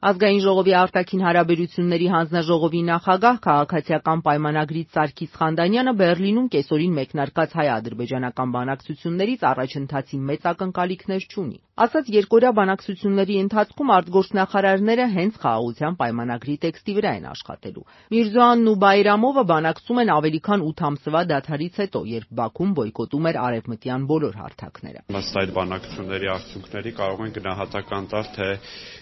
Ազգային ժողովի արտաքին հարաբերությունների հանձնաժողովի նախագահ, Քաղաքացիական պայմանագրից Սարգիս Խանդանյանը Բեռլինում կեսօրին մեկնարկած հայ-ադրբեջանական բանակցություններից առաջընթացի մեծ ակնկալիքներ չունի։ Ասաց երկօրյա բանակցությունների ընթացքում արտգործնախարարները հենց Խաղաղության պայմանագրի տեքստի վրա են աշխատելու։ Միրզոյանն ու Բայրամովը բանակցում են ավելի քան ութ ամսվա դադարից հետո, երբ Բաքուն բոյկոտում էր արևմտյան բոլոր հարթակները։ Ըստ այդ բանակցությունների արդյունքների կարող ենք գնահատական տալ, թե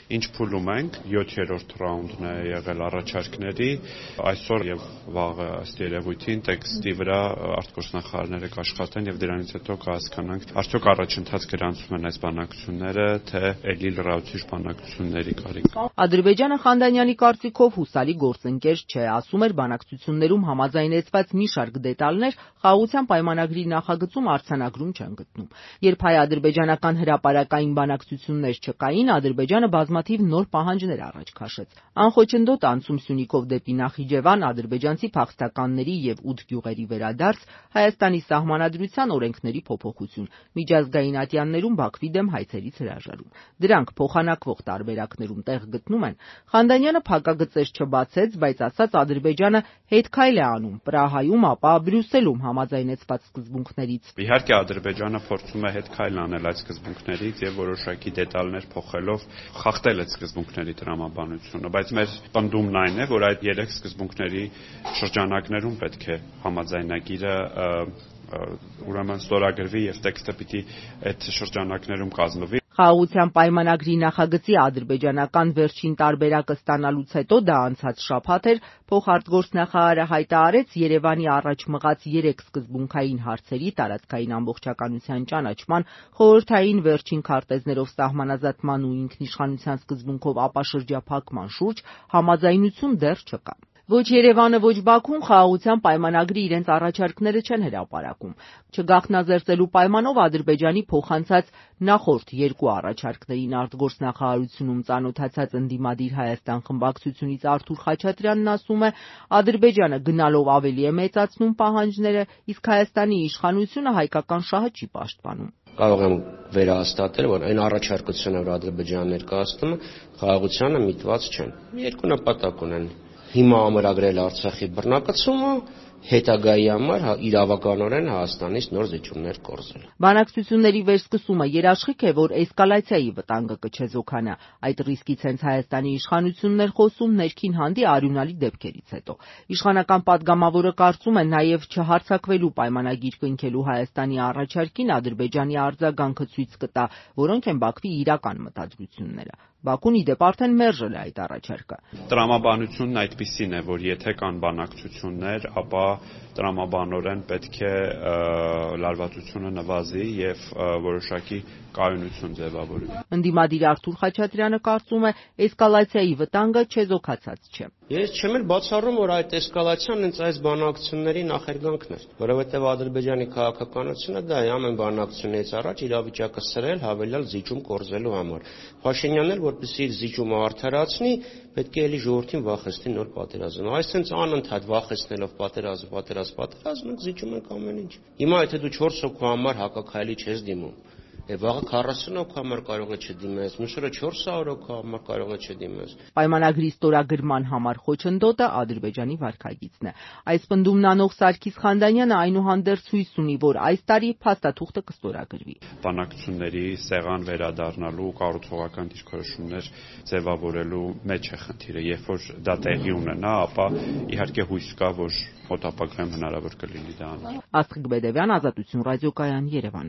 ինչ փուլում ենք։ 7-րդ ռաունդն է եղել առաջարկների։ Այսօր եւ վաղը ըստ երևույթին տեքստի վրա արտգործնախարարները կաշխատեն եւ դրանից հետո կհասկանանք արդյոք առաջընթաց գրանցում են այս բանակցությունները, թե ելի լրացուցիչ բանակցությունների կարիք։ Ադրբեջանը Խանդանյանի կարծիքով հուսալի գործընկեր չէ, ասում էր բանակցություններում համաձայնեցված մի շարք դետալներ խաղաղության պայմանագրի նախագծում արձանագրում չեն գտնում։ Երբ հայ-ադրբեջանական հրապարակային բանակցություններ չկային, Ադրբեջանը բազմաթիվ նոր պահանջներ առաջ քաշեց։ Անխոչնդոտ անցում Սյունիքով դեպի Նախիջևան, ադրբեջանցի փախստականների եւ ութ գյուղերի վերադարձ, Հայաստանի Սահմանադրության օրենքների փոփոխություն, միջազգային ատյաններում Բաքվի դեմ հայցերից հրաժարում։ Դրանք փոխանակվող տարբերակներում տեղ գտնում են։ Խանդանյանը փակագծեր չբացեց, բայց ասաց Ադրբեջանը հետքայլ է անում Պրահայում, ապա Բրյուսելում համաձայնեցված սկզբունքներից։ Իհարկե Ադրբեջանը փորձում է հետքայլ անել այդ սկզբունքներից եւ որոշակի դետալներ փոխելով խախտել այդ սկզբունքների տրամաբանությունը, բայց մեր պնդումն այն է, որ այդ երեք սկզբունքների շրջանակներում պետք է համաձայնագիրը ուրեմն ստորագրվի եւ տեքստը պիտի այդ շրջանակներում կազմվի։ Խաղաղության պայմանագրի նախագծի ադրբեջանական վերջին տարբերակը ստանալուց հետո դա անցած շաբաթ էր, փոխարտգործնախարարը հայտարարեց Երևանի առաջ մղած երեք սկզբունքային հարցերի՝ տարածքային ամբողջականության ճանաչման, խորհրդային վերջին քարտեզներով սահմանազատման ու ինքնիշխանության սկզբունքով ապաշրջափակման շուրջ համաձայնություն դեռ չկա։ Ոչ Երևանը, ոչ Բաքուն Խաղաղության պայմանագրի իրենց առաջարկները չեն հրապարակում։ Չգաղտնազերծելու պայմանով Ադրբեջանի փոխանցած նախորդ երկու առաջարկներին արտգործնախարարությունում ծանոթացած ընդդիմադիր Հայաստան խմբակցությունից Արթուր Խաչատրյանն ասում է՝ Ադրբեջանը գնալով ավելի է մեծացնում պահանջները, իսկ Հայաստանի իշխանությունը հայկական շահը չի պաշտպանում կարող եմ վերահաստատել, որ այն առաջարկությունները, որ Ադրբեջանը ներկայացնում է, խաղաղությանը միտված չեն։ Երկու նպատակ ունեն հիմա ամրագրել Արցախի բռնակցումը, հետագայի համար հա, իրավականորեն Հայաստանից նոր զիջումներ կորզել։ Բանակցությունների վերսկսումը երաշխիք է, որ էսկալացիայի վտանգը կչեզոքանա։ Այդ ռիսկից հենց Հայաստանի իշխանությունն էր խոսում ներքին հանդի արյունալի դեպքերից հետո։ Իշխանական падգամավորը կարծում է նաև չհարցակվելու պայմանագիր կնքելու Հայաստանի առաջարկին Ադրբեջանի արձագանքը ցույց կտա, որոնք են Բաքվի իրական մտադրությունները։ Բաքուն ի դեպ արդեն մերժել է այդ առաջարկը։ Տրամաբանությունն այդպիսին է, որ եթե կան բանակցություններ, ապա տրամաբանորեն պետք է լարվածությունը նվազի եւ որոշակի կայունություն ձևավորվի։ Ընդդիմադիր Արթուր Խաչատրյանը կարծում է, էսկալացիայի վտանգը չեզոքացած չէ։ Ես չեմ էլ բացառում, որ այդ էսկալացիան հենց այս բանակցությունների նախերգանքն էր, որովհետև Ադրբեջանի քաղաքականությունը դա է ամեն բանակցությունից առաջ իրավիճակը սրել հավելյալ զիջում կորզելու համար։ Փաշինյանն էլ որպեսզի իր զիջումը արդարացնի, պետք է էլի ժողովրդին վախեցնի նոր պատերազմ։ Այսինքն անընդհատ վախեցնելով պատերազմ, պատերազմ, պատերազմ, մենք զիջում ենք ամեն ինչ։ Հիմա եթե դու 4 հոգու համար հակակայելի չես դիմում, վաղը 40 հոգու համար կարող է չդիմես, մյուս օրը 400 հոգու համար կարող է չդիմես։ Պայմանագրի ստորագրման համար խոչընդոտը Ադրբեջանի վարկագիծն է։ Այս պնդումն անող Սարգիս Խանդանյանը այնուհանդերձ հույս ունի, որ այս տարի փաստաթուղթը կստորագրվի։ Բանակցությունների սեղան վերադառնալու կառուցողական դիրքորոշումներ ձևավորելու մեջ է խնդիրը։ Երբ որ դա տեղի ունենա, ապա իհարկե հույս կա, որ մոտ ապագայում հնարավոր կլինի դա անել։ Աստղիկ Բեդևյան, Ազատություն ռադիոկայան, Երևան։